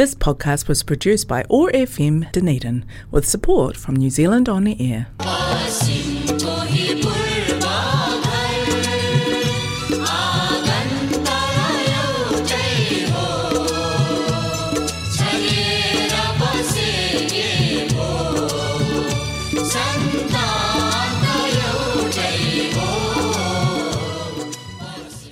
This podcast was produced by ORFM Dunedin with support from New Zealand On the Air.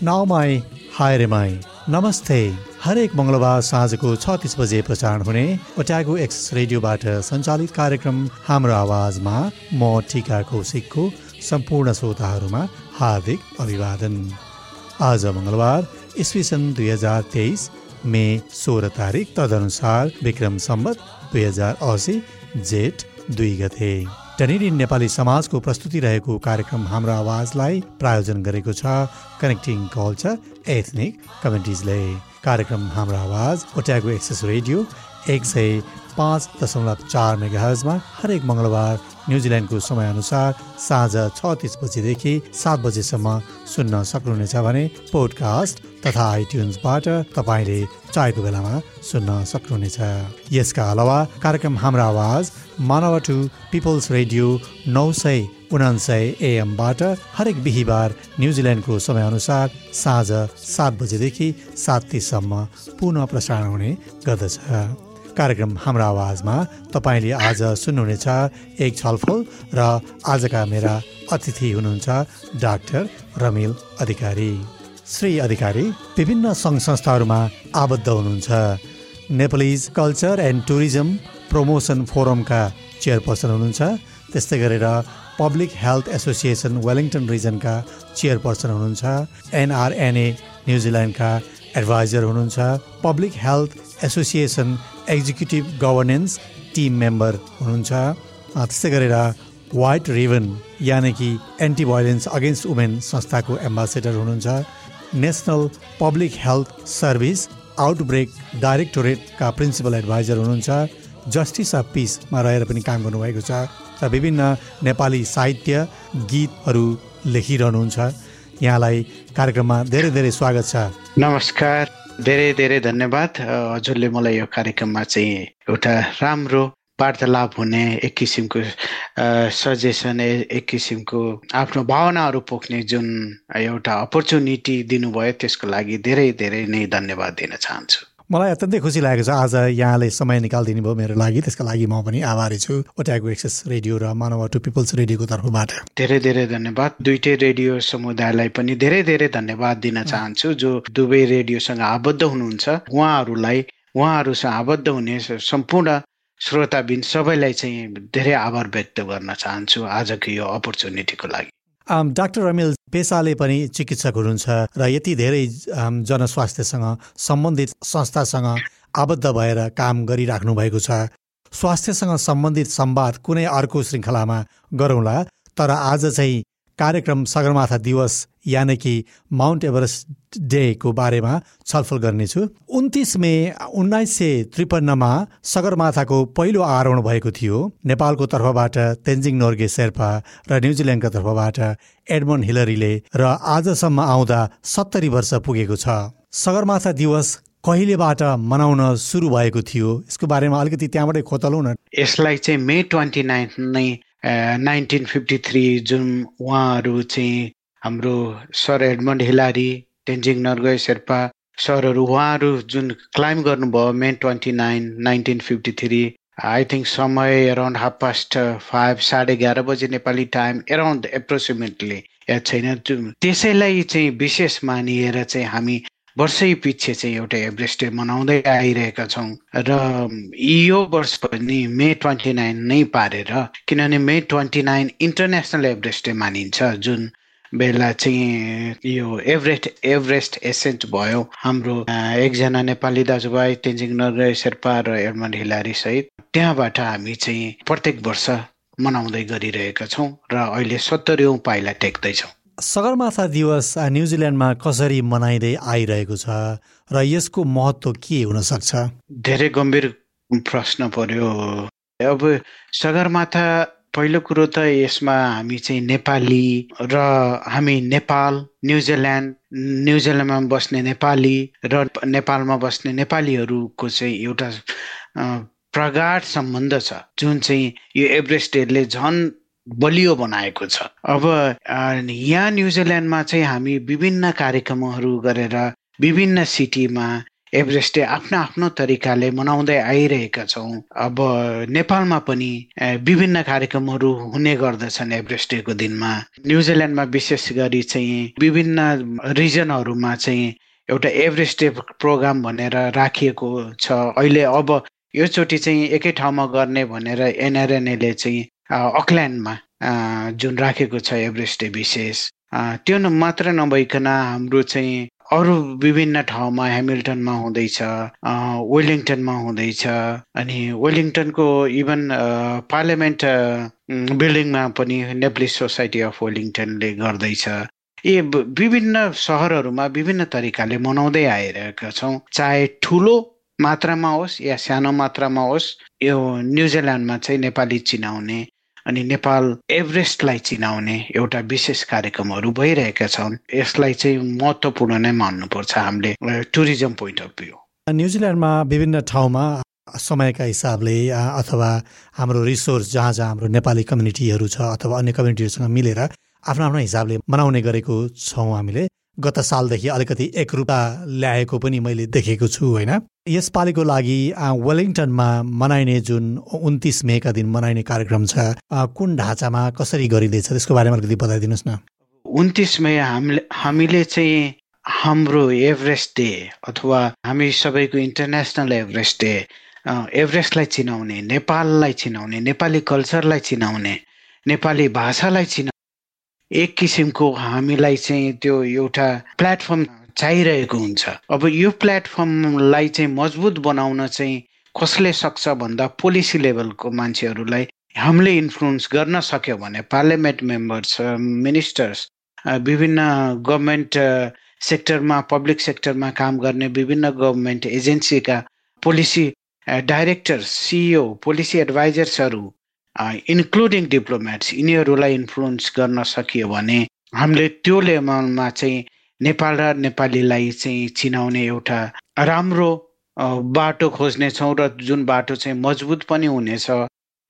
Now my hi mai, namaste. हरेक मङ्गलबार साँझको छ बजे प्रसारण हुने ओट्यागो एक्स रेडियोबाट सञ्चालित कार्यक्रम हाम्रो आवाजमा म टिका कौशिकको सम्पूर्ण श्रोताहरूमा हार्दिक अभिवादन। आज मङ्गलबार इस्वी सन् दुई हजार तेइस मे सोह्र तारिक तदनुसार विक्रम सम्बत दुई हजार असी जेठ दुई गते। टनिडिन नेपाली समाजको प्रस्तुति रहेको कार्यक्रम हाम्रो आवाजलाई प्रायोजन गरेको छ कनेक्टिङ कल्चर एथनिक कम्युनिटिजले कार्यक्रम हाम्रो आवाज ओट्यागो एक्सेस रेडियो एक सय पाँच दशमलव चार मेगाहजमा हरेक मङ्गलबार न्युजिल्यान्डको समयअनुसार साँझ छ तिस बजीदेखि सात बजेसम्म सुन्न सक्नुहुनेछ भने पोडकास्ट तथा आइट्युन्सबाट तपाईँले चाहेको बेलामा सुन्न सक्नुहुनेछ। यसका अलावा कार्यक्रम हाम्रो आवाज मानव टु पिपल्स रेडियो नौ सय उनान्सय एएमबाट हरेक बिहिबार न्युजिल्यान्डको समयअनुसार साँझ सात बजेदेखि सात तिससम्म पुनः प्रसारण हुने गर्दछ। कार्यक्रम हाम्रो आवाजमा तपाईँले आज सुन्नुहुनेछ एक छलफल र आजका मेरा अतिथि हुनुहुन्छ डाक्टर रमिल अधिकारी। श्री अधिकारी विभिन्न सङ्घ संस्थाहरूमा आबद्ध हुनुहुन्छ। Nepalese culture and tourism promotion फोरमका चेयरपर्सन हुनुहुन्छ। त्यस्तै गरेर पब्लिक हेल्थ एसोसिएसन वेलिङटन रिजनका चेयरपर्सन हुनुहुन्छ। एनआरएनए न्युजिल्यान्डका एडभाइजर हुनुहुन्छ। Public health association executive governance team member हुनुहुन्छ। त्यस्तै गरेर वाइट रिभन यानि कि एन्टी भाइलेन्स अगेन्स्ट वुमेन संस्थाको एम्बासेडर हुनुहुन्छ। National public health service outbreak डाइरेक्टोरेटका principal adviser हुनुहुन्छ। जस्टिस अफ पिसमा रहेर पनि काम गर्नुभएको छ र विभिन्न नेपाली साहित्य गीतहरू लेखिरहनुहुन्छ। यहाँलाई कार्यक्रममा धेरै धेरै स्वागत छ। नमस्कार। धेरै धेरै धन्यवाद। हजुरले मलाई यो कार्यक्रममा चाहिँ एउटा राम्रो वार्तालाप हुने एक किसिमको सजेसन एक किसिमको आफ्नो भावनाहरू पोख्ने जुन एउटा अपर्च्युनिटी दिनुभयो त्यसको लागि धेरै धेरै नै धन्यवाद दिन चाहन्छु। मलाई अत्यन्तै खुसी लागेको छ। आज यहाँले समय निकालिदिनु भयो मेरो लागि त्यसका लागि म पनि आभारी छु। ओट्याको एक्सेस रेडियो र मानव टु पिपल्स रेडियोको तर्फबाट। धेरै धेरै धन्यवाद। दुइटै रेडियो समुदायलाई पनि धेरै धेरै धन्यवाद दिन चाहन्छु जो दुवै रेडियोसँग आबद्ध हुनुहुन्छ। उहाँहरूलाई उहाँहरूसँग आबद्ध हुने सम्पूर्ण श्रोताबिन सबैलाई चाहिँ धेरै आभार व्यक्त गर्न चाहन्छु आजको यो अपर्च्युनिटीको लागि। डाक्टर रमिल पेसाले पनि चिकित्सक हुनुहुन्छ र यति धेरै जनस्वास्थ्यसँग सम्बन्धित संस्थासँग आबद्ध भएर काम गरिराख्नु भएको छ। स्वास्थ्यसँग सम्बन्धित संवाद कुनै अर्को श्रृङ्खलामा गरौँला तर आज चाहिँ कार्यक्रम सगरमाथा दिवस यानि कि माउन्ट एभरेस्ट डेको बारेमा छलफल गर्नेछु। उन्तिस मे उन्नाइस सय त्रिपन्नमा सगरमाथाको पहिलो आरोहण भएको थियो। नेपालको तर्फबाट तेन्जिङ नोर्गे शेर्पा र न्युजिल्यान्डको तर्फबाट एडमन्ड हिलरीले र आजसम्म आउँदा सत्तरी वर्ष पुगेको छ। सगरमाथा दिवस कहिलेबाट मनाउन सुरु भएको थियो यसको बारेमा अलिकति त्यहाँबाटै खोतलौँ न यसलाई चाहिँ मे ट्वेन्टी नाइन नै नाइन्टिन फिफ्टी थ्री जुन उहाँहरू चाहिँ हाम्रो sir Edmund Hillary Tenzing Norgay Sherpa सरहरू उहाँहरू जुन क्लाइम गर्नुभयो May twenty nine nineteen fifty three I think समय एराउन्ड हाफ पास्ट फाइभ साढे एघार बजे नेपाली टाइम एराउन्ड एप्रोक्सिमेटली याद छैन त्यसैलाई चाहिँ विशेष मानिएर चाहिँ हामी वर्षै पछि चाहिँ एउटा एभरेस्ट डे मनाउँदै आइरहेका छौँ र यो वर्ष पनि मे ट्वेन्टी नाइन नै पारेर किनभने May twenty nine international Everest day मानिन्छ। जुन बेला चाहिँ यो एभरेस्ट एभरेस्ट एसेन्ट भयो हाम्रो एकजना नेपाली दाजुभाइ तेन्जिङ नगर शेर्पा र एडमन्ड हिलारी सहित त्यहाँबाट हामी चाहिँ प्रत्येक वर्ष मनाउँदै गरिरहेका छौँ र अहिले सत्तरी पाइला टेक्दैछौँ सगरमाथा दिवस न्युजिल्यान्डमा कसरी मनाइँदै आइरहेको छ र यसको महत्त्व के हुन सक्छ धेरै गम्भीर प्रश्न पर्यो। अब सगरमाथा पहिलो कुरो त यसमा हामी चाहिँ नेपाली र हामी नेपाल न्युजिल्यान्ड न्युजिल्यान्डमा बस्ने नेपाली र नेपालमा बस्ने नेपालीहरूको चाहिँ एउटा प्रगाढ सम्बन्ध छ। जुन चाहिँ यो एभरेस्ट डेले झन् बलियो बनाएको छ। अब यहाँ न्युजिल्यान्डमा चाहिँ हामी विभिन्न कार्यक्रमहरू गरेर विभिन्न सिटीमा एभरेस्ट डे आफ्नो आफ्नो तरिकाले मनाउँदै आइरहेका छौँ। अब नेपालमा पनि विभिन्न कार्यक्रमहरू हुने गर्दछन् एभरेस्ट डेको दिनमा। न्युजिल्यान्डमा विशेष गरी चाहिँ विभिन्न रिजनहरूमा चाहिँ एउटा एभरेस्ट डे प्रोग्राम भनेर राखिएको छ। अहिले अब योचोटि चाहिँ एकै ठाउँमा गर्ने भनेर एनआरएनएले चाहिँ अकल्यान्डमा जुन राखेको छ एभरेस्ट डे विशेष त्यो मात्र नभइकन हाम्रो चाहिँ अरू विभिन्न ठाउँमा हेमिल्टनमा हुँदैछ वेलिङटनमा हुँदैछ अनि वेलिङटनको इभन पार्लियामेन्ट बिल्डिङमा पनि नेप्लिस सोसाइटी अफ वेलिङटनले गर्दैछ। यी विभिन्न सहरहरूमा विभिन्न तरिकाले मनाउँदै आइरहेका छौँ। चाहे ठुलो मात्रामा होस् या सानो मात्रामा होस् यो न्युजिल्यान्डमा चाहिँ नेपाली चिनाउने अनि नेपाल एभरेस्टलाई चिनाउने एउटा विशेष कार्यक्रमहरू भइरहेका छन्। यसलाई चाहिँ महत्त्वपूर्ण नै मान्नुपर्छ हामीले टुरिज्म पोइन्ट अफ भ्यू न्युजिल्यान्डमा विभिन्न ठाउँमा समयका हिसाबले अथवा हाम्रो रिसोर्स जहाँ जहाँ हाम्रो नेपाली कम्युनिटीहरू छ अथवा अन्य कम्युनिटीहरूसँग मिलेर आफ्नो आफ्नो हिसाबले मनाउने गरेको छौँ हामीले। गत सालदेखि अलिकति एकरूपता ल्याएको पनि मैले देखेको छु होइन? यसपालिको लागि वेलिङटनमा मनाइने जुन उन्तिस मेका दिन मनाइने कार्यक्रम छ कुन ढाँचामा कसरी गरिँदैछ त्यसको बारेमा अलिकति बताइदिनुहोस् न। उन्तिस मे हामीले हामीले चाहिँ हाम्रो एभरेस्ट डे अथवा हामी सबैको इन्टरनेसनल एभरेस्ट डे एभरेस्टलाई चिनाउने नेपाललाई चिनाउने नेपाली कल्चरलाई चिनाउने नेपाली भाषालाई चिनाउने एक किसिमको हामीलाई चाहिँ त्यो एउटा प्लेटफर्म चाहिरहेको हुन्छ। अब यो प्लेटफर्मलाई चाहिँ मजबुत बनाउन चाहिँ कसले सक्छ भन्दा पोलिसी लेभलको मान्छेहरूलाई हामीले इन्फ्लुएन्स गर्न सक्यो भने पार्लियामेन्ट मेम्बर्स मिनिस्टर्स विभिन्न गभर्मेन्ट सेक्टरमा पब्लिक सेक्टरमा काम गर्ने विभिन्न गभर्मेन्ट एजेन्सीका पोलिसी डाइरेक्टर सिइओ पोलिसी एडभाइजर्सहरू इन्क्लुडिङ डिप्लोमेट्स यिनीहरूलाई इन्फ्लुएन्स गर्न सकियो भने हामीले त्यो लेभलमा चाहिँ नेपाल र नेपालीलाई चाहिँ चिनाउने एउटा राम्रो बाटो खोज्नेछौँ र जुन बाटो चाहिँ मजबुत पनि हुनेछ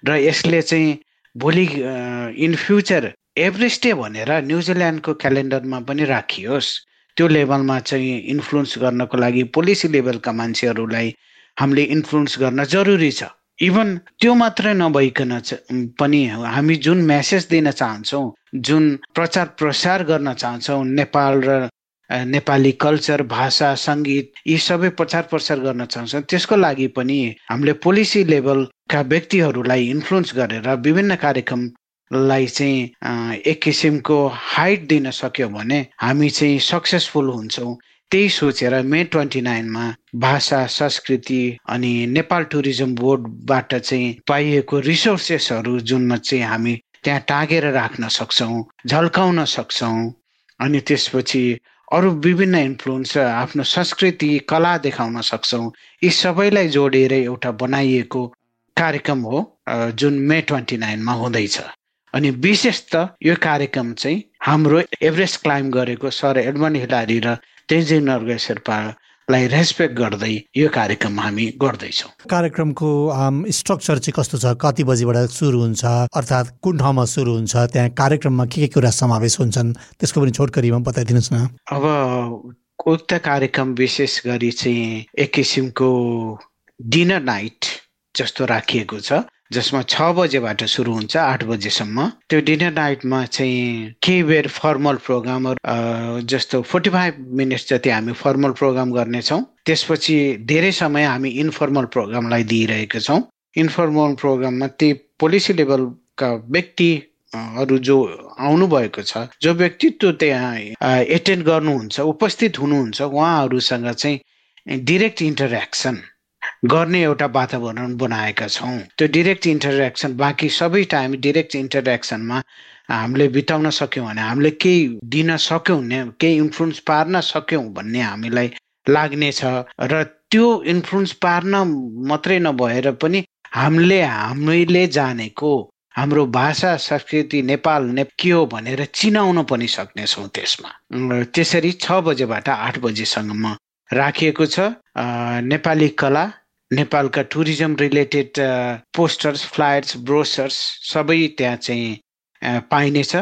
र यसले चाहिँ भोलि इन फ्युचर एभरेस्टे भनेर न्युजिल्यान्डको क्यालेन्डरमा पनि राखियोस्। त्यो लेभलमा चाहिँ इन्फ्लुएन्स गर्नको लागि पोलिसी लेभलका मान्छेहरूलाई हामीले इन्फ्लुएन्स गर्न जरुरी छ। इभन त्यो मात्रै नभइकन पनि हामी जुन मेसेज दिन चाहन्छौँ जुन प्रचार प्रसार गर्न चाहन्छौँ नेपाल र नेपाली कल्चर भाषा सङ्गीत यी सबै प्रचार प्रसार गर्न चाहन्छौँ त्यसको लागि पनि हामीले पोलिसी लेभलका व्यक्तिहरूलाई इन्फ्लुएन्स गरेर विभिन्न कार्यक्रमलाई चाहिँ एक किसिमको हाइट दिन सक्यो भने हामी चाहिँ सक्सेसफुल हुन्छौँ। त्यही सोचेर मे ट्वेन्टी नाइनमा भाषा संस्कृति अनि नेपाल टुरिज्म बोर्डबाट चाहिँ पाइएको रिसोर्सेसहरू जुनमा चाहिँ हामी त्यहाँ टाँगेर राख्न सक्छौँ झल्काउन सक्छौँ अनि त्यसपछि अरू विभिन्न इन्फ्लुएन्स आफ्नो संस्कृति कला देखाउन सक्छौँ। यी सबैलाई जोडेर एउटा बनाइएको कार्यक्रम हो जुन मे ट्वेन्टी नाइनमा हुँदैछ। अनि विशेष त यो कार्यक्रम चाहिँ हाम्रो एभरेस्ट क्लाइम्ब गरेको सर एडमन्ड हिलारी र तेन्जिङ नर्गे शेर्पालाई रेस्पेक्ट गर्दै यो कार्यक्रम हामी गर्दैछौँ। कार्यक्रमको स्ट्रक्चर चाहिँ कस्तो छ? कति बजीबाट सुरु हुन्छ? अर्थात् कुन ठाउँमा सुरु हुन्छ? त्यहाँ कार्यक्रममा के के कुरा समावेश हुन्छन्? त्यसको पनि छोटकरीमा बताइदिनुहोस् न। अब उक्त कार्यक्रम विशेष गरी चाहिँ एक किसिमको डिनर नाइट जस्तो राखिएको छ। जसमा छ बजेबाट सुरु हुन्छ आठ बजेसम्म। त्यो डिनर नाइटमा चाहिँ केही बेर फर्मल प्रोग्रामहरू जस्तो फोर्टी फाइभ मिनट्स जति हामी फर्मल प्रोग्राम गर्नेछौँ त्यसपछि धेरै समय हामी इन्फर्मल प्रोग्रामलाई दिइरहेका छौँ। इन्फर्मल प्रोग्राममा ती पोलिसी लेभलका व्यक्ति अरू जो आउनुभएको छ जो व्यक्तित्व त्यहाँ एटेन्ड गर्नुहुन्छ उपस्थित हुनुहुन्छ उहाँहरूसँग चाहिँ डिरेक्ट इन्टरेक्सन गर्ने एउटा वातावरण बनाएका छौँ। त्यो डिरेक्ट इन्टरेक्सन बाँकी सबै टाइम डिरेक्ट इन्टरेक्सनमा हामीले बिताउन सक्यौँ भने हामीले केही दिन सक्यौँ भने केही इन्फ्लुएन्स पार्न सक्यौँ भन्ने हामीलाई लाग्नेछ। र त्यो इन्फ्लुएन्स पार्न मात्रै नभएर पनि हामीले हामीले जानेको हाम्रो भाषा संस्कृति नेपाल ने के हो भनेर चिनाउन पनि सक्नेछौँ त्यसमा। त्यसरी छ बजेबाट आठ बजेसम्म राखिएको छ। नेपाली कला नेपालका tourism related posters flyers brochures सबै त्यहाँ चाहिँ पाइनेछ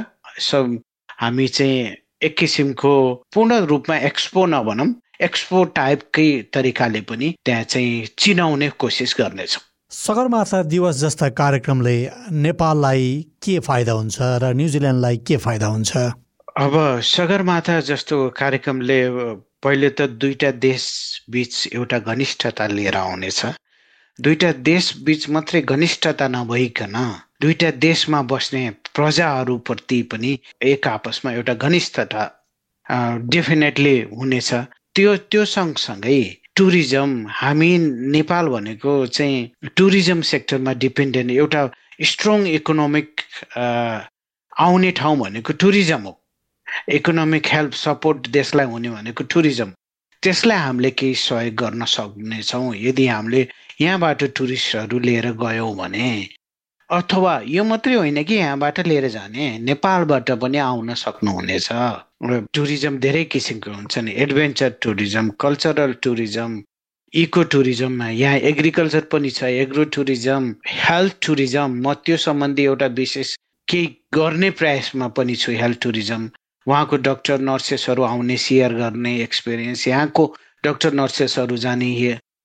सब हामी चाहिँ एक किसिमको पूर्ण रूपमा एक्सपो नभनौँ एक्सपो टाइपकै तरिकाले पनि त्यहाँ चाहिँ चिनाउने कोसिस गर्नेछौँ। सगरमाथा दिवस जस्ता कार्यक्रमले नेपाललाई के फाइदा हुन्छ र न्युजिल्यान्डलाई के फाइदा हुन्छ? अब सगरमाथा जस्तो कार्यक्रमले पहिले त दुईटा देश बिच एउटा घनिष्ठता लिएर आउनेछ। देश बिच मात्रै घनिष्ठता नभइकन दुईटा देशमा बस्ने प्रजाहरूप्रति पनि एक आपसमा एउटा घनिष्ठता डेफिनेटली हुनेछ। त्यो त्यो सँगसँगै टुरिज्म हामी नेपाल भनेको चाहिँ टुरिज्म सेक्टरमा डिपेन्डेन्ट एउटा स्ट्रङ इकोनोमिक आउने ठाउँ भनेको टुरिज्म हो। इकोनोमिक हेल्प सपोर्ट देशलाई हुने भनेको टुरिज्म त्यसलाई हामीले केही सहयोग गर्न सक्नेछौँ। यदि हामीले यहाँबाट टुरिस्टहरू लिएर गयौँ भने अथवा यो मात्रै होइन कि यहाँबाट लिएर जाने नेपालबाट पनि आउन सक्नुहुनेछ। टुरिज्म धेरै किसिमको हुन्छ नि। Adventure tourism cultural tourism eco टुरिज्ममा यहाँ एग्रिकल्चर पनि छ एग्रो टुरिज्म हेल्थ टुरिज्म। म त्यो सम्बन्धी एउटा विशेष केही गर्ने प्रयासमा पनि छु हेल्थ टुरिज्म। उहाँको डक्टर नर्सेसहरू आउने सेयर गर्ने एक्सपिरियन्स यहाँको डक्टर नर्सेसहरू जाने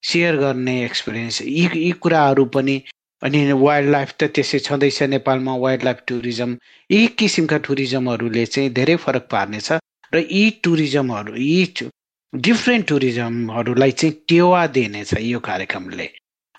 सेयर गर्ने एक्सपिरियन्स यी यी कुराहरू पनि अनि वाइल्ड लाइफ त त्यसै छँदैछ नेपालमा वाइल्ड लाइफ टुरिज्म यी किसिमका टुरिज्महरूले चाहिँ धेरै फरक पार्नेछ र यी टुरिज्महरू यी डिफ्रेन्ट टुरिज्महरूलाई चाहिँ टेवा दिनेछ यो कार्यक्रमले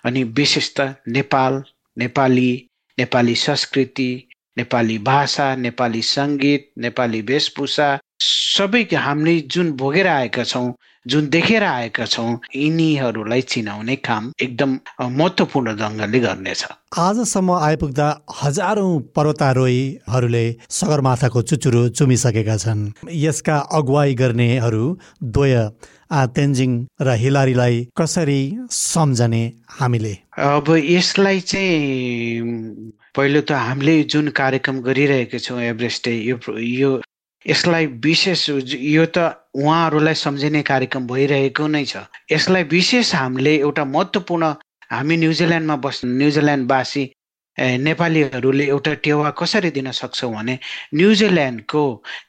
अनि विशेष त नेपाल नेपाली नेपाली संस्कृति नेपाली भाषा नेपाली सङ्गीत नेपाली वेशभूषा सबै हामीले जुन भोगेर आएका छौँ जुन देखेर आएका छौँ यिनीहरूलाई चिनाउने काम एकदम महत्त्वपूर्ण ढङ्गले गर्नेछ। आजसम्म आइपुग्दा हजारौं पर्वतारोहीहरूले सगरमाथाको चुचुरो चुमिसकेका छन्। यसका अगुवाई गर्नेहरू द्वय तेन्जिङ र हिलारीलाई कसरी सम्झने हामीले? अब यसलाई चाहिँ पहिलो त हामीले जुन कार्यक्रम गरिरहेका छौँ एभरेस्ट यो यो यसलाई विशेष यो त उहाँहरूलाई सम्झिने कार्यक्रम भइरहेको नै छ। यसलाई विशेष हामीले एउटा महत्त्वपूर्ण हामी न्युजिल्यान्डमा बस् न्युजिल्यान्डवासी नेपालीहरूले एउटा टेवा कसरी दिन सक्छौँ भने न्युजिल्यान्डको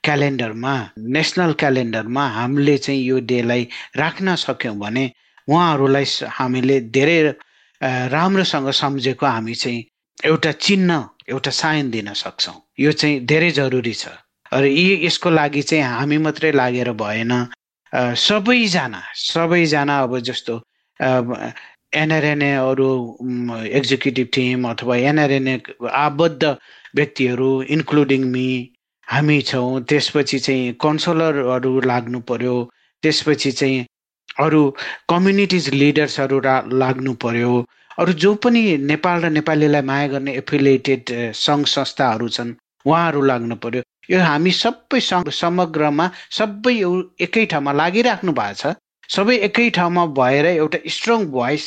क्यालेन्डरमा नेसनल क्यालेन्डरमा हामीले चाहिँ यो डेलाई राख्न सक्यौँ भने उहाँहरूलाई हामीले धेरै राम्रोसँग सम्झेको हामी चाहिँ एउटा चिन्ह एउटा साइन दिन सक्छौँ। यो चाहिँ धेरै जरुरी छ। र यी यसको लागि चाहिँ हामी मात्रै लागेर भएन। सबैजना सबैजना अब जस्तो एनआरएनए अरू एक्जिक्युटिभ टिम अथवा एनआरएनए आबद्ध व्यक्तिहरू इन्क्लुडिङ मी हामी छौँ। त्यसपछि चाहिँ कन्सलरहरू लाग्नु पर्यो। त्यसपछि चाहिँ अरू कम्युनिटिज लिडर्सहरू लाग्नु पर्यो। अरू जो पनि नेपाल र नेपालीलाई माया गर्ने एफिलिएटेड सङ्घ संस्थाहरू छन् उहाँहरू लाग्नु पर्यो। यो हामी सबै समग्रमा सबै एकै ठाउँमा लागिराख्नु भएको छ। सबै एकै ठाउँमा भएर एउटा स्ट्रङ भोइस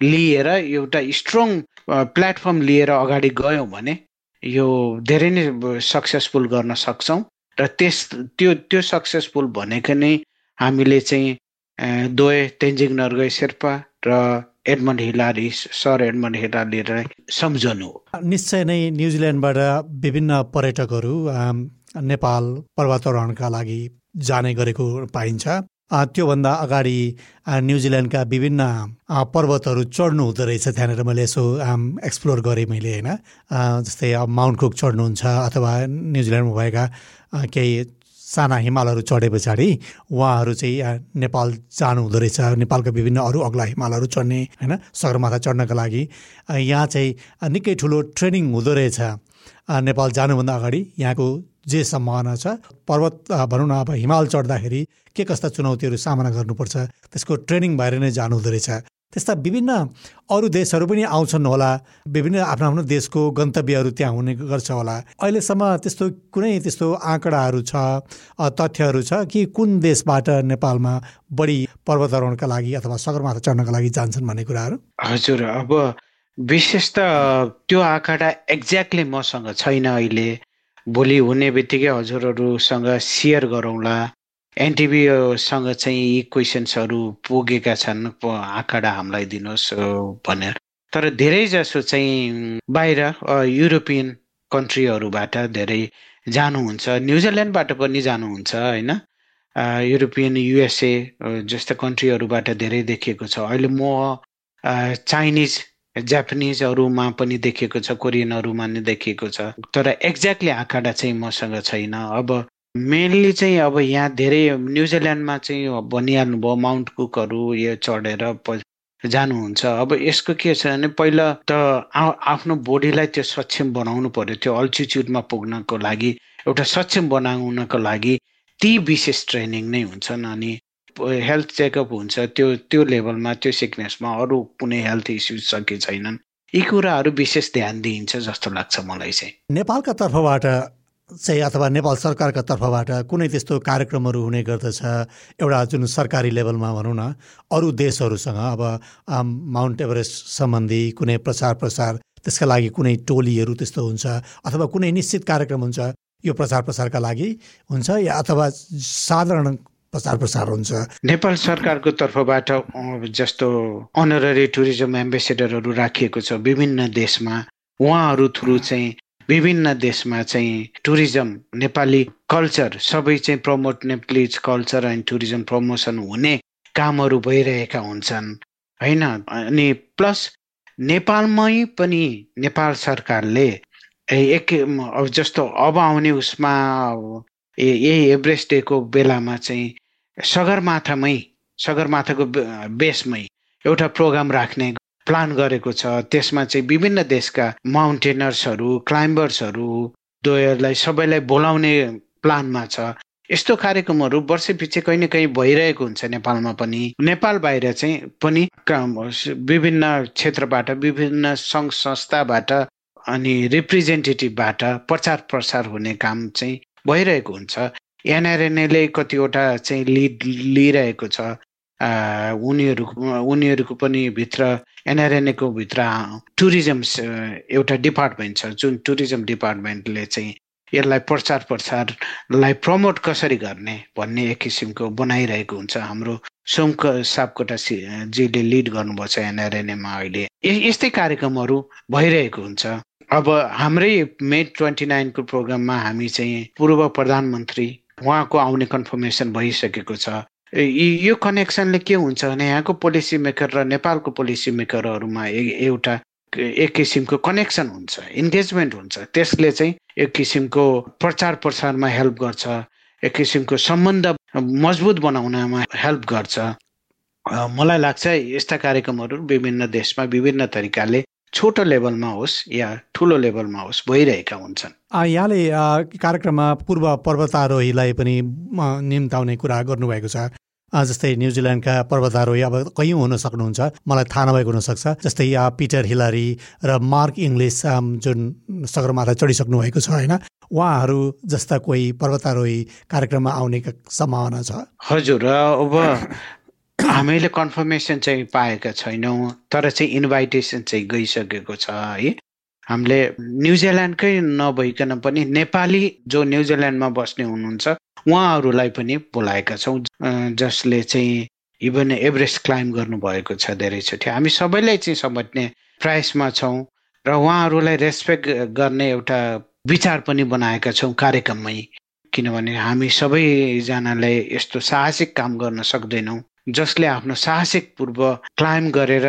लिएर एउटा स्ट्रङ प्लेटफर्म लिएर अगाडि गयौँ भने यो धेरै नै सक्सेसफुल गर्न सक्छौँ। र त्यस त्यो त्यो सक्सेसफुल भनेको नै हामीले चाहिँ दोय तेन्जिङ नर्गय शेर्पा र एडमन्ड हिलारी सर एडमन्ड हिलारीलाई सम्झनु। निश्चय नै न्युजिल्यान्डबाट विभिन्न पर्यटकहरू नेपाल पर्वतारोहणका लागि जाने गरेको पाइन्छ। त्योभन्दा अगाडि न्युजिल्यान्डका विभिन्न पर्वतहरू चढ्नु हुँदो रहेछ त्यहाँनिर मैले यसो एक्सप्लोर गरेँ मैले होइन। जस्तै अब माउन्ट कुक चढ्नुहुन्छ अथवा न्युजिल्यान्डमा भएका केही साना हिमालहरू चढे पछाडि उहाँहरू चाहिँ नेपाल जानु हुँदो रहेछ। नेपालका विभिन्न अरू अग्ला हिमालहरू चढ्ने होइन सगरमाथा चढ्नका लागि। यहाँ चाहिँ निकै ठुलो ट्रेनिङ हुँदो रहेछ। नेपाल जानुभन्दा अगाडि यहाँको जे सम्भावना छ पर्वत भनौँ न अब हिमाल चढ्दाखेरि के कस्ता चुनौतीहरू सामना गर्नुपर्छ त्यसको ट्रेनिङ भएर नै जानु हुँदो रहेछ। त्यस्ता विभिन्न अरू देशहरू पनि आउँछन् होला। विभिन्न आफ्नो आफ्नो देशको गन्तव्यहरू त्यहाँ हुने गर्छ होला। अहिलेसम्म त्यस्तो कुनै त्यस्तो आँकडाहरू छ तथ्यहरू छ कि कुन देशबाट नेपालमा बढी पर्वतारोहणका लागि अथवा सगरमाथा चढ्नका लागि जान्छन् भन्ने कुराहरू? हजुर अब विशेष त त्यो आँकडा एक्ज्याक्टली मसँग छैन अहिले। भोलि हुने बित्तिकै हजुरहरूसँग सेयर गरौँला। एनटिभीसँग चाहिँ यी क्वेसन्सहरू पुगेका छन् आँकडा हामीलाई दिनुहोस् भनेर। तर धेरै जसो चाहिँ बाहिर युरोपियन कन्ट्रीहरूबाट धेरै जानुहुन्छ। न्युजिल्यान्डबाट पनि जानुहुन्छ होइन? युरोपियन युएसए जस्ता कन्ट्रीहरूबाट धेरै देखिएको छ। अहिले म चाइनिज जापानिजहरूमा पनि देखिएको छ कोरियनहरूमा नि देखिएको छ। तर एक्ज्याक्टली आँकडा चाहिँ मसँग छैन। अब मेनली चाहिँ अब यहाँ धेरै न्युजिल्यान्डमा चाहिँ भनिहाल्नुभयो माउन्ट कुकहरू यो चढेर जानुहुन्छ। अब यसको के छ भने पहिला त आफ्नो बोडीलाई त्यो सक्षम बनाउनु पर्यो त्यो अल्टिच्युडमा पुग्नको लागि एउटा सक्षम बनाउनको लागि ती विशेष ट्रेनिङ नै हुन्छन् अनि हेल्थ चेकअप हुन्छ त्यो त्यो लेभलमा त्यो सिकनेसमा अरू कुनै हेल्थ इस्युज छ कि छैनन्। यी कुराहरू विशेष ध्यान दिइन्छ जस्तो लाग्छ मलाई चाहिँ। नेपालका तर्फबाट चाहिँ अथवा नेपाल सरकारका तर्फबाट कुनै त्यस्तो कार्यक्रमहरू हुने गर्दछ एउटा जुन सरकारी लेभलमा भनौँ न अरू देशहरूसँग अब माउन्ट एभरेस्ट सम्बन्धी कुनै प्रचार प्रसार त्यसका लागि कुनै टोलीहरू त्यस्तो हुन्छ अथवा कुनै निश्चित कार्यक्रम हुन्छ यो प्रचार प्रसारका लागि हुन्छ या अथवा साधारण प्रचार प्रसार हुन्छ। नेपाल सरकारको तर्फबाट जस्तो अनररी टुरिज्म एम्बेसेडरहरू राखिएको छ विभिन्न देशमा उहाँहरू थ्रु चाहिँ विभिन्न देशमा चाहिँ टुरिज्म नेपाली कल्चर सबै चाहिँ promote Nepali culture and tourism promotion हुने कामहरू भइरहेका हुन्छन् होइन? अनि प्लस नेपालमै पनि नेपाल सरकारले एक जस्तो अब आउने उसमा यही एभरेस्ट डेको बेलामा चाहिँ सगरमाथामै सगरमाथाको बेसमै एउटा प्रोग्राम राख्ने प्लान गरेको छ। त्यसमा चाहिँ विभिन्न देशका माउन्टेनर्सहरू क्लाइम्बर्सहरू दोयरलाई सबैलाई बोलाउने प्लानमा छ। यस्तो कार्यक्रमहरू वर्ष पछि कहीँ न कहीँ भइरहेको हुन्छ नेपालमा पनि। नेपाल बाहिर चाहिँ पनि विभिन्न क्षेत्रबाट विभिन्न सङ्घ संस्थाबाट अनि रिप्रेजेन्टेटिभबाट प्रचार प्रसार हुने काम चाहिँ भइरहेको हुन्छ। एनआरएनएले कतिवटा चाहिँ लिड लिइरहेको छ। उनीहरू उनीहरूको पनि भित्र एनआरएनएको भित्र टुरिज्म एउटा डिपार्टमेन्ट छ जुन टुरिज्म डिपार्टमेन्टले चाहिँ यसलाई प्रचार प्रसारलाई प्रमोट कसरी गर्ने भन्ने एक किसिमको बनाइरहेको हुन्छ। हाम्रो सोमक सापकोटा जीले लिड गर्नुभएको छ एनआरएनएमा अहिले। यस्तै कार्यक्रमहरू भइरहेको हुन्छ। अब हाम्रै मे ट्वेन्टी नाइनको प्रोग्राममा हामी चाहिँ पूर्व प्रधानमन्त्री उहाँको आउने कन्फर्मेसन भइसकेको छ। यो कनेक्सनले के हुन्छ भने यहाँको पोलिसी मेकर र नेपालको पोलिसी मेकरहरूमा एउटा एक किसिमको कनेक्सन हुन्छ इन्गेजमेन्ट हुन्छ। त्यसले चाहिँ एक किसिमको प्रचार प्रसारमा हेल्प गर्छ एक किसिमको सम्बन्ध मजबुत बनाउनमा हेल्प गर्छ। मलाई लाग्छ यस्ता कार्यक्रमहरू विभिन्न देशमा विभिन्न तरिकाले छोटो लेभलमा होस् या ठुलो लेभलमा होस् भइरहेका हुन्छन्। यहाँले कार्यक्रममा पूर्व पर्वतारोहीलाई पनि निम्ताउने कुरा गर्नुभएको छ। जस्तै न्युजिल्यान्डका पर्वतारोही अब कैयौँ हुन सक्नुहुन्छ। मलाई थाहा नभएको हुनसक्छ। जस्तै पिटर हिलारी र मार्क इङ्ग्लिस जुन सगरमाथा चढिसक्नु भएको छ होइन? उहाँहरू जस्ता कोही पर्वतारोही कार्यक्रममा आउने सम्भावना छ। हजुर अब हामीले कन्फर्मेसन चाहिँ पाएका छैनौँ तर चाहिँ इन्भाइटेसन चाहिँ गइसकेको छ है। हामीले न्युजिल्यान्डकै नभइकन पनि नेपाली जो न्युजिल्यान्डमा बस्ने हुनुहुन्छ उहाँहरूलाई पनि बोलाएका छौँ जसले चाहिँ इभन एभरेस्ट क्लाइम्ब गर्नुभएको छ धेरैचोटि। हामी सबैलाई चाहिँ समेट्ने प्रयासमा छौँ र उहाँहरूलाई रेस्पेक्ट गर्ने एउटा विचार पनि बनाएका छौँ कार्यक्रममै। किनभने हामी सबैजनाले यस्तो साहसिक काम गर्न सक्दैनौँ। जसले आफ्नो साहसिक पूर्व क्लाइम गरेर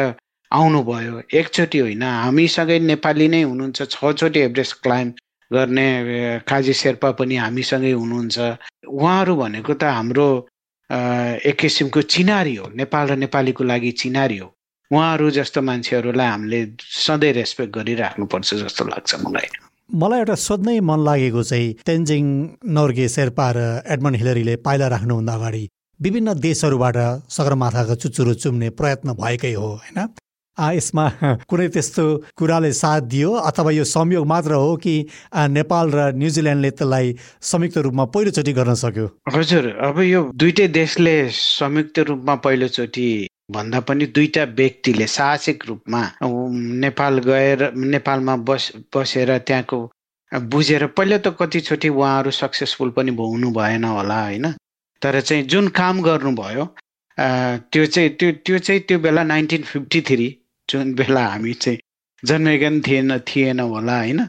आउनुभयो। एकचोटि होइन हामीसँगै नेपाली नै हुनुहुन्छ छचोटि एभरेस्ट क्लाइम गर्ने काजी शेर्पा पनि हामीसँगै हुनुहुन्छ। उहाँहरू भनेको त हाम्रो एक किसिमको चिनारी हो। नेपाल र नेपालीको लागि चिनारी हो। उहाँहरू जस्तो मान्छेहरूलाई हामीले सधैँ रेस्पेक्ट गरिराख्नुपर्छ जस्तो लाग्छ मलाई। मलाई एउटा सोध्नै मन लागेको चाहिँ तेन्जिङ नोर्गे शेर्पा र एडमन्ड हिलरीले पाइला राख्नुभन्दा अगाडि विभिन्न देशहरूबाट सगरमाथाको चुचुरो चुम्ने प्रयत्न भएकै हो होइन? यसमा कुनै त्यस्तो कुराले साथ दियो? अथवा यो संयोग मात्र हो कि नेपाल र न्युजिल्यान्डले त्यसलाई संयुक्त रूपमा पहिलोचोटि गर्न सक्यो? हजुर अब यो दुइटै देशले संयुक्त रूपमा पहिलोचोटि भन्दा पनि दुईटा व्यक्तिले साहसिक रूपमा नेपाल गएर नेपालमा बस बसेर त्यहाँको बुझेर पहिला त कतिचोटि उहाँहरू सक्सेसफुल पनि हुनु भएन होला होइन? तर चाहिँ जुन काम गर्नुभयो त्यो चाहिँ त्यो त्यो चाहिँ त्यो बेला नाइन्टिन फिफ्टी थ्री जुन बेला हामी चाहिँ जन्मेका पनि थिएन थिएन होला होइन?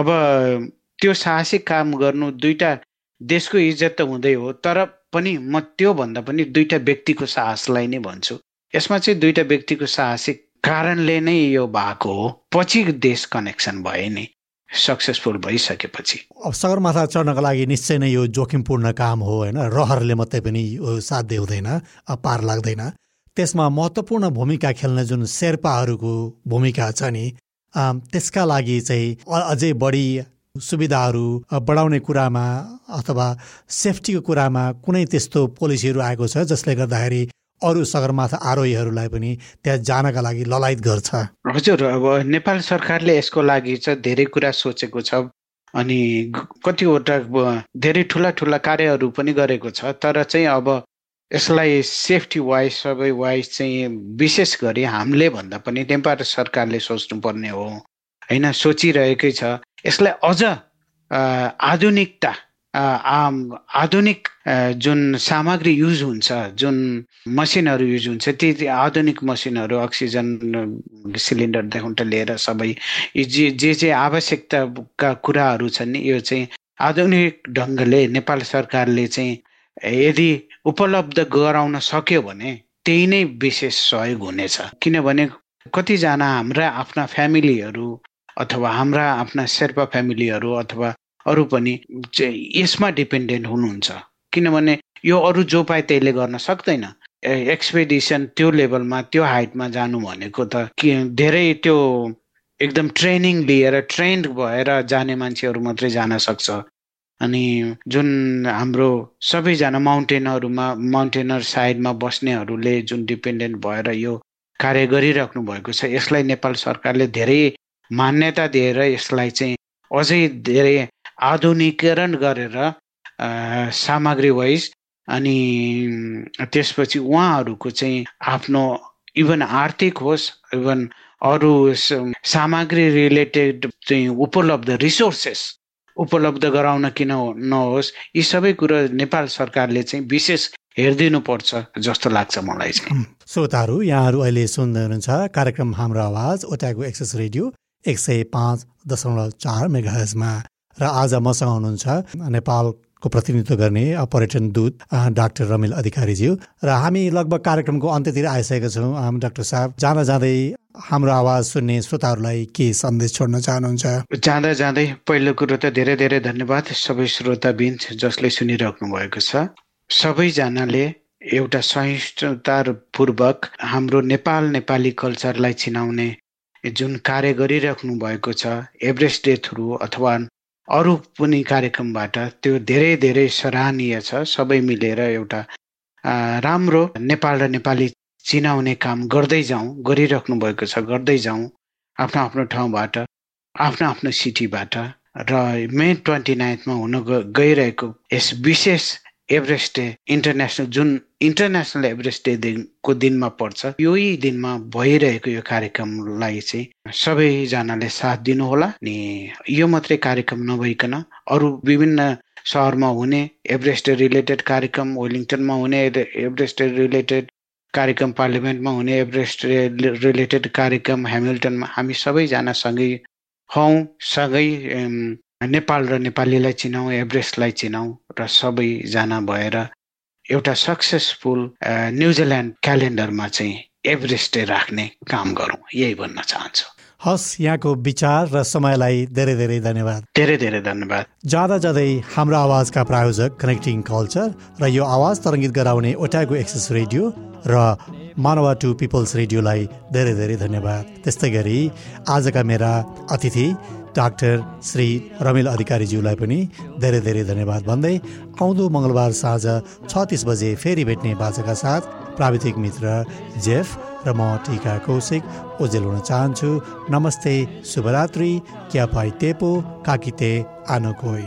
अब त्यो साहसिक काम गर्नु दुईवटा देशको इज्जत त हुँदै हो तर पनि म त्योभन्दा पनि दुईवटा व्यक्तिको साहसलाई नै भन्छु। यसमा चाहिँ दुईवटा व्यक्तिको साहसिक कारणले नै यो भएको हो। पछि देश कनेक्सन भए नि। सक्सेसफुल भइसकेपछि। अब सगरमाथा चढ्नको लागि निश्चय नै यो जोखिमपूर्ण काम हो होइन? रहरले मात्रै पनि साध्य हुँदैन पार लाग्दैन। त्यसमा महत्त्वपूर्ण भूमिका खेल्ने जुन शेर्पाहरूको भूमिका छ नि त्यसका लागि चाहिँ अझै बढी सुविधाहरू बढाउने कुरामा अथवा सेफ्टीको कुरामा कुनै त्यस्तो पोलिसीहरू आएको छ जसले गर्दाखेरि अरू सगरमाथा आरोहीहरूलाई पनि त्यहाँ जानका लागि ललायत गर्छ। हजुर अब नेपाल सरकारले यसको लागि चाहिँ धेरै कुरा सोचेको छ अनि कतिवटा धेरै ठुला ठुला कार्यहरू पनि गरेको छ तर चाहिँ अब यसलाई सेफ्टी वाइज सबै वाइज चाहिँ विशेष गरी हामीले भन्दा पनि नेपाल सरकारले सोच्नुपर्ने हो। होइन सोचिरहेकै छ। यसलाई अझ आधुनिकता आधुनिक जुन सामग्री युज हुन्छ जुन मसिनहरू युज हुन्छ ती आधुनिक मसिनहरू अक्सिजन सिलिन्डरदेखि लिएर सबै जे जे जे आवश्यकताका कुराहरू छन् नि यो चाहिँ आधुनिक ढङ्गले नेपाल सरकारले चाहिँ यदि उपलब्ध गराउन सक्यो भने त्यही नै विशेष सहयोग हुनेछ। किनभने कतिजना हाम्रा आफ्ना फ्यामिलीहरू अथवा हाम्रा आफ्ना शेर्पा फ्यामिलीहरू अथवा अरू पनि यसमा डिपेन्डेन्ट हुनुहुन्छ। किनभने यो अरू जो पाए त्यसले गर्न सक्दैन। एक्सपेडिसन त्यो लेभलमा त्यो हाइटमा जानु भनेको त के धेरै त्यो एकदम ट्रेनिङ लिएर ट्रेन्ड भएर जाने मान्छेहरू मात्रै जान सक्छ। अनि जुन हाम्रो सबैजना माउन्टेनहरूमा माउन्टेनर साइडमा बस्नेहरूले जुन डिपेन्डेन्ट भएर यो कार्य गरिराख्नु भएको छ यसलाई नेपाल सरकारले धेरै मान्यता दिएर यसलाई चाहिँ अझै धेरै आधुनिकीकरण गरेर सामग्री वाइज अनि त्यसपछि उहाँहरूको चाहिँ आफ्नो इभन आर्थिक होस् इभन अरू सामग्री रिलेटेड चाहिँ उपलब्ध रिसोर्सेस उपलब्ध गराउन किन नहोस् यी सबै कुरो नेपाल सरकारले चाहिँ विशेष हेरिदिनु पर्छ जस्तो लाग्छ मलाई चाहिँ। श्रोताहरू यहाँहरू अहिले सुन्दै हुनुहुन्छ कार्यक्रम हाम्रो आवाज ओटाको एक्सेस रेडियो एक सय पाँच दशमलव चार मेगाजमा र आज मसँग हुनुहुन्छ नेपालको प्रतिनिधित्व गर्ने पर्यटन दूत डाक्टर रमिल अधिकारीज्यू। र हामी लगभग कार्यक्रमको अन्त्यतिर आइसकेका छौँ। डाक्टर साहब जाँदा जाँदै हाम्रो आवाज सुन्ने श्रोताहरूलाई के सन्देश छोड्न चाहनुहुन्छ? जाँदा जाँदै पहिलो कुरो त धेरै धेरै धन्यवाद। सबै श्रोता बिन्च जसले सुनिराख्नु भएको छ। सबैजनाले एउटा सहिष्णुतापूर्वक हाम्रो नेपाल नेपाली कल्चरलाई चिनाउने जुन कार्य गरिराख्नु भएको छ एभरेस्ट डे थ्रु अथवा अरू पनि कार्यक्रमबाट त्यो धेरै धेरै सराहनीय छ। सबै मिलेर एउटा राम्रो नेपाल र नेपाली चिनाउने काम गर्दै जाउँ गरिराख्नु भएको छ गर्दै जाउँ आफ्नो आफ्नो ठाउँबाट आफ्नो आफ्नो सिटीबाट। र मे ट्वेन्टी नाइन्थमा हुन गइरहेको यस विशेष एभरेस्ट डे इन्टरनेसनल जुन इन्टरनेसनल एभरेस्ट डेको दिनमा पर्छ यही दिनमा भइरहेको यो कार्यक्रमलाई चाहिँ सबैजनाले साथ दिनुहोला अनि यो मात्रै कार्यक्रम नभइकन अरू विभिन्न सहरमा हुने एभरेस्ट रिलेटेड कार्यक्रम वेलिङटनमा हुने एभरेस्ट रिलेटेड कार्यक्रम पार्लियामेन्टमा हुने एभरेस्ट रिलेटेड कार्यक्रम हेमिल्टनमा हामी सबैजना सँगै हौँ सँगै नेपाल र नेपालीलाई चिनाउँ एभरेस्टलाई चिनाउँ र सबैजना भएर एउटा सक्सेसफुल न्युजिल्यान्ड क्यालेन्डरमा चाहिँ एभरेस्ट राख्ने काम गरौँ यही भन्न चाहन्छु। हस् यहाँको विचार र समयलाई धेरै धेरै धन्यवाद। धेरै धेरै धन्यवाद। जाँदा जाँदै हाम्रो आवाजका प्रायोजक कनेक्टिङ कल्चर र यो आवाज तरङ्गित गराउने ओटागो एक्सेस रेडियो र मानवा टु पिपल्स रेडियोलाई धेरै धेरै धन्यवाद। त्यस्तै गरी आजका मेरा अतिथि डाक्टर श्री रमिल अधिकारीज्यूलाई पनि धेरै धेरै धन्यवाद भन्दै आउँदो मङ्गलबार साँझ छ तिस बजे फेरि भेट्ने बाचाका साथ प्राविधिक मित्र जेफ र म टिका कौशिक ओजेल हुन चाहन्छु। नमस्ते शुभरात्रि। क्या पाइ तेपो काकिते आनोकोई।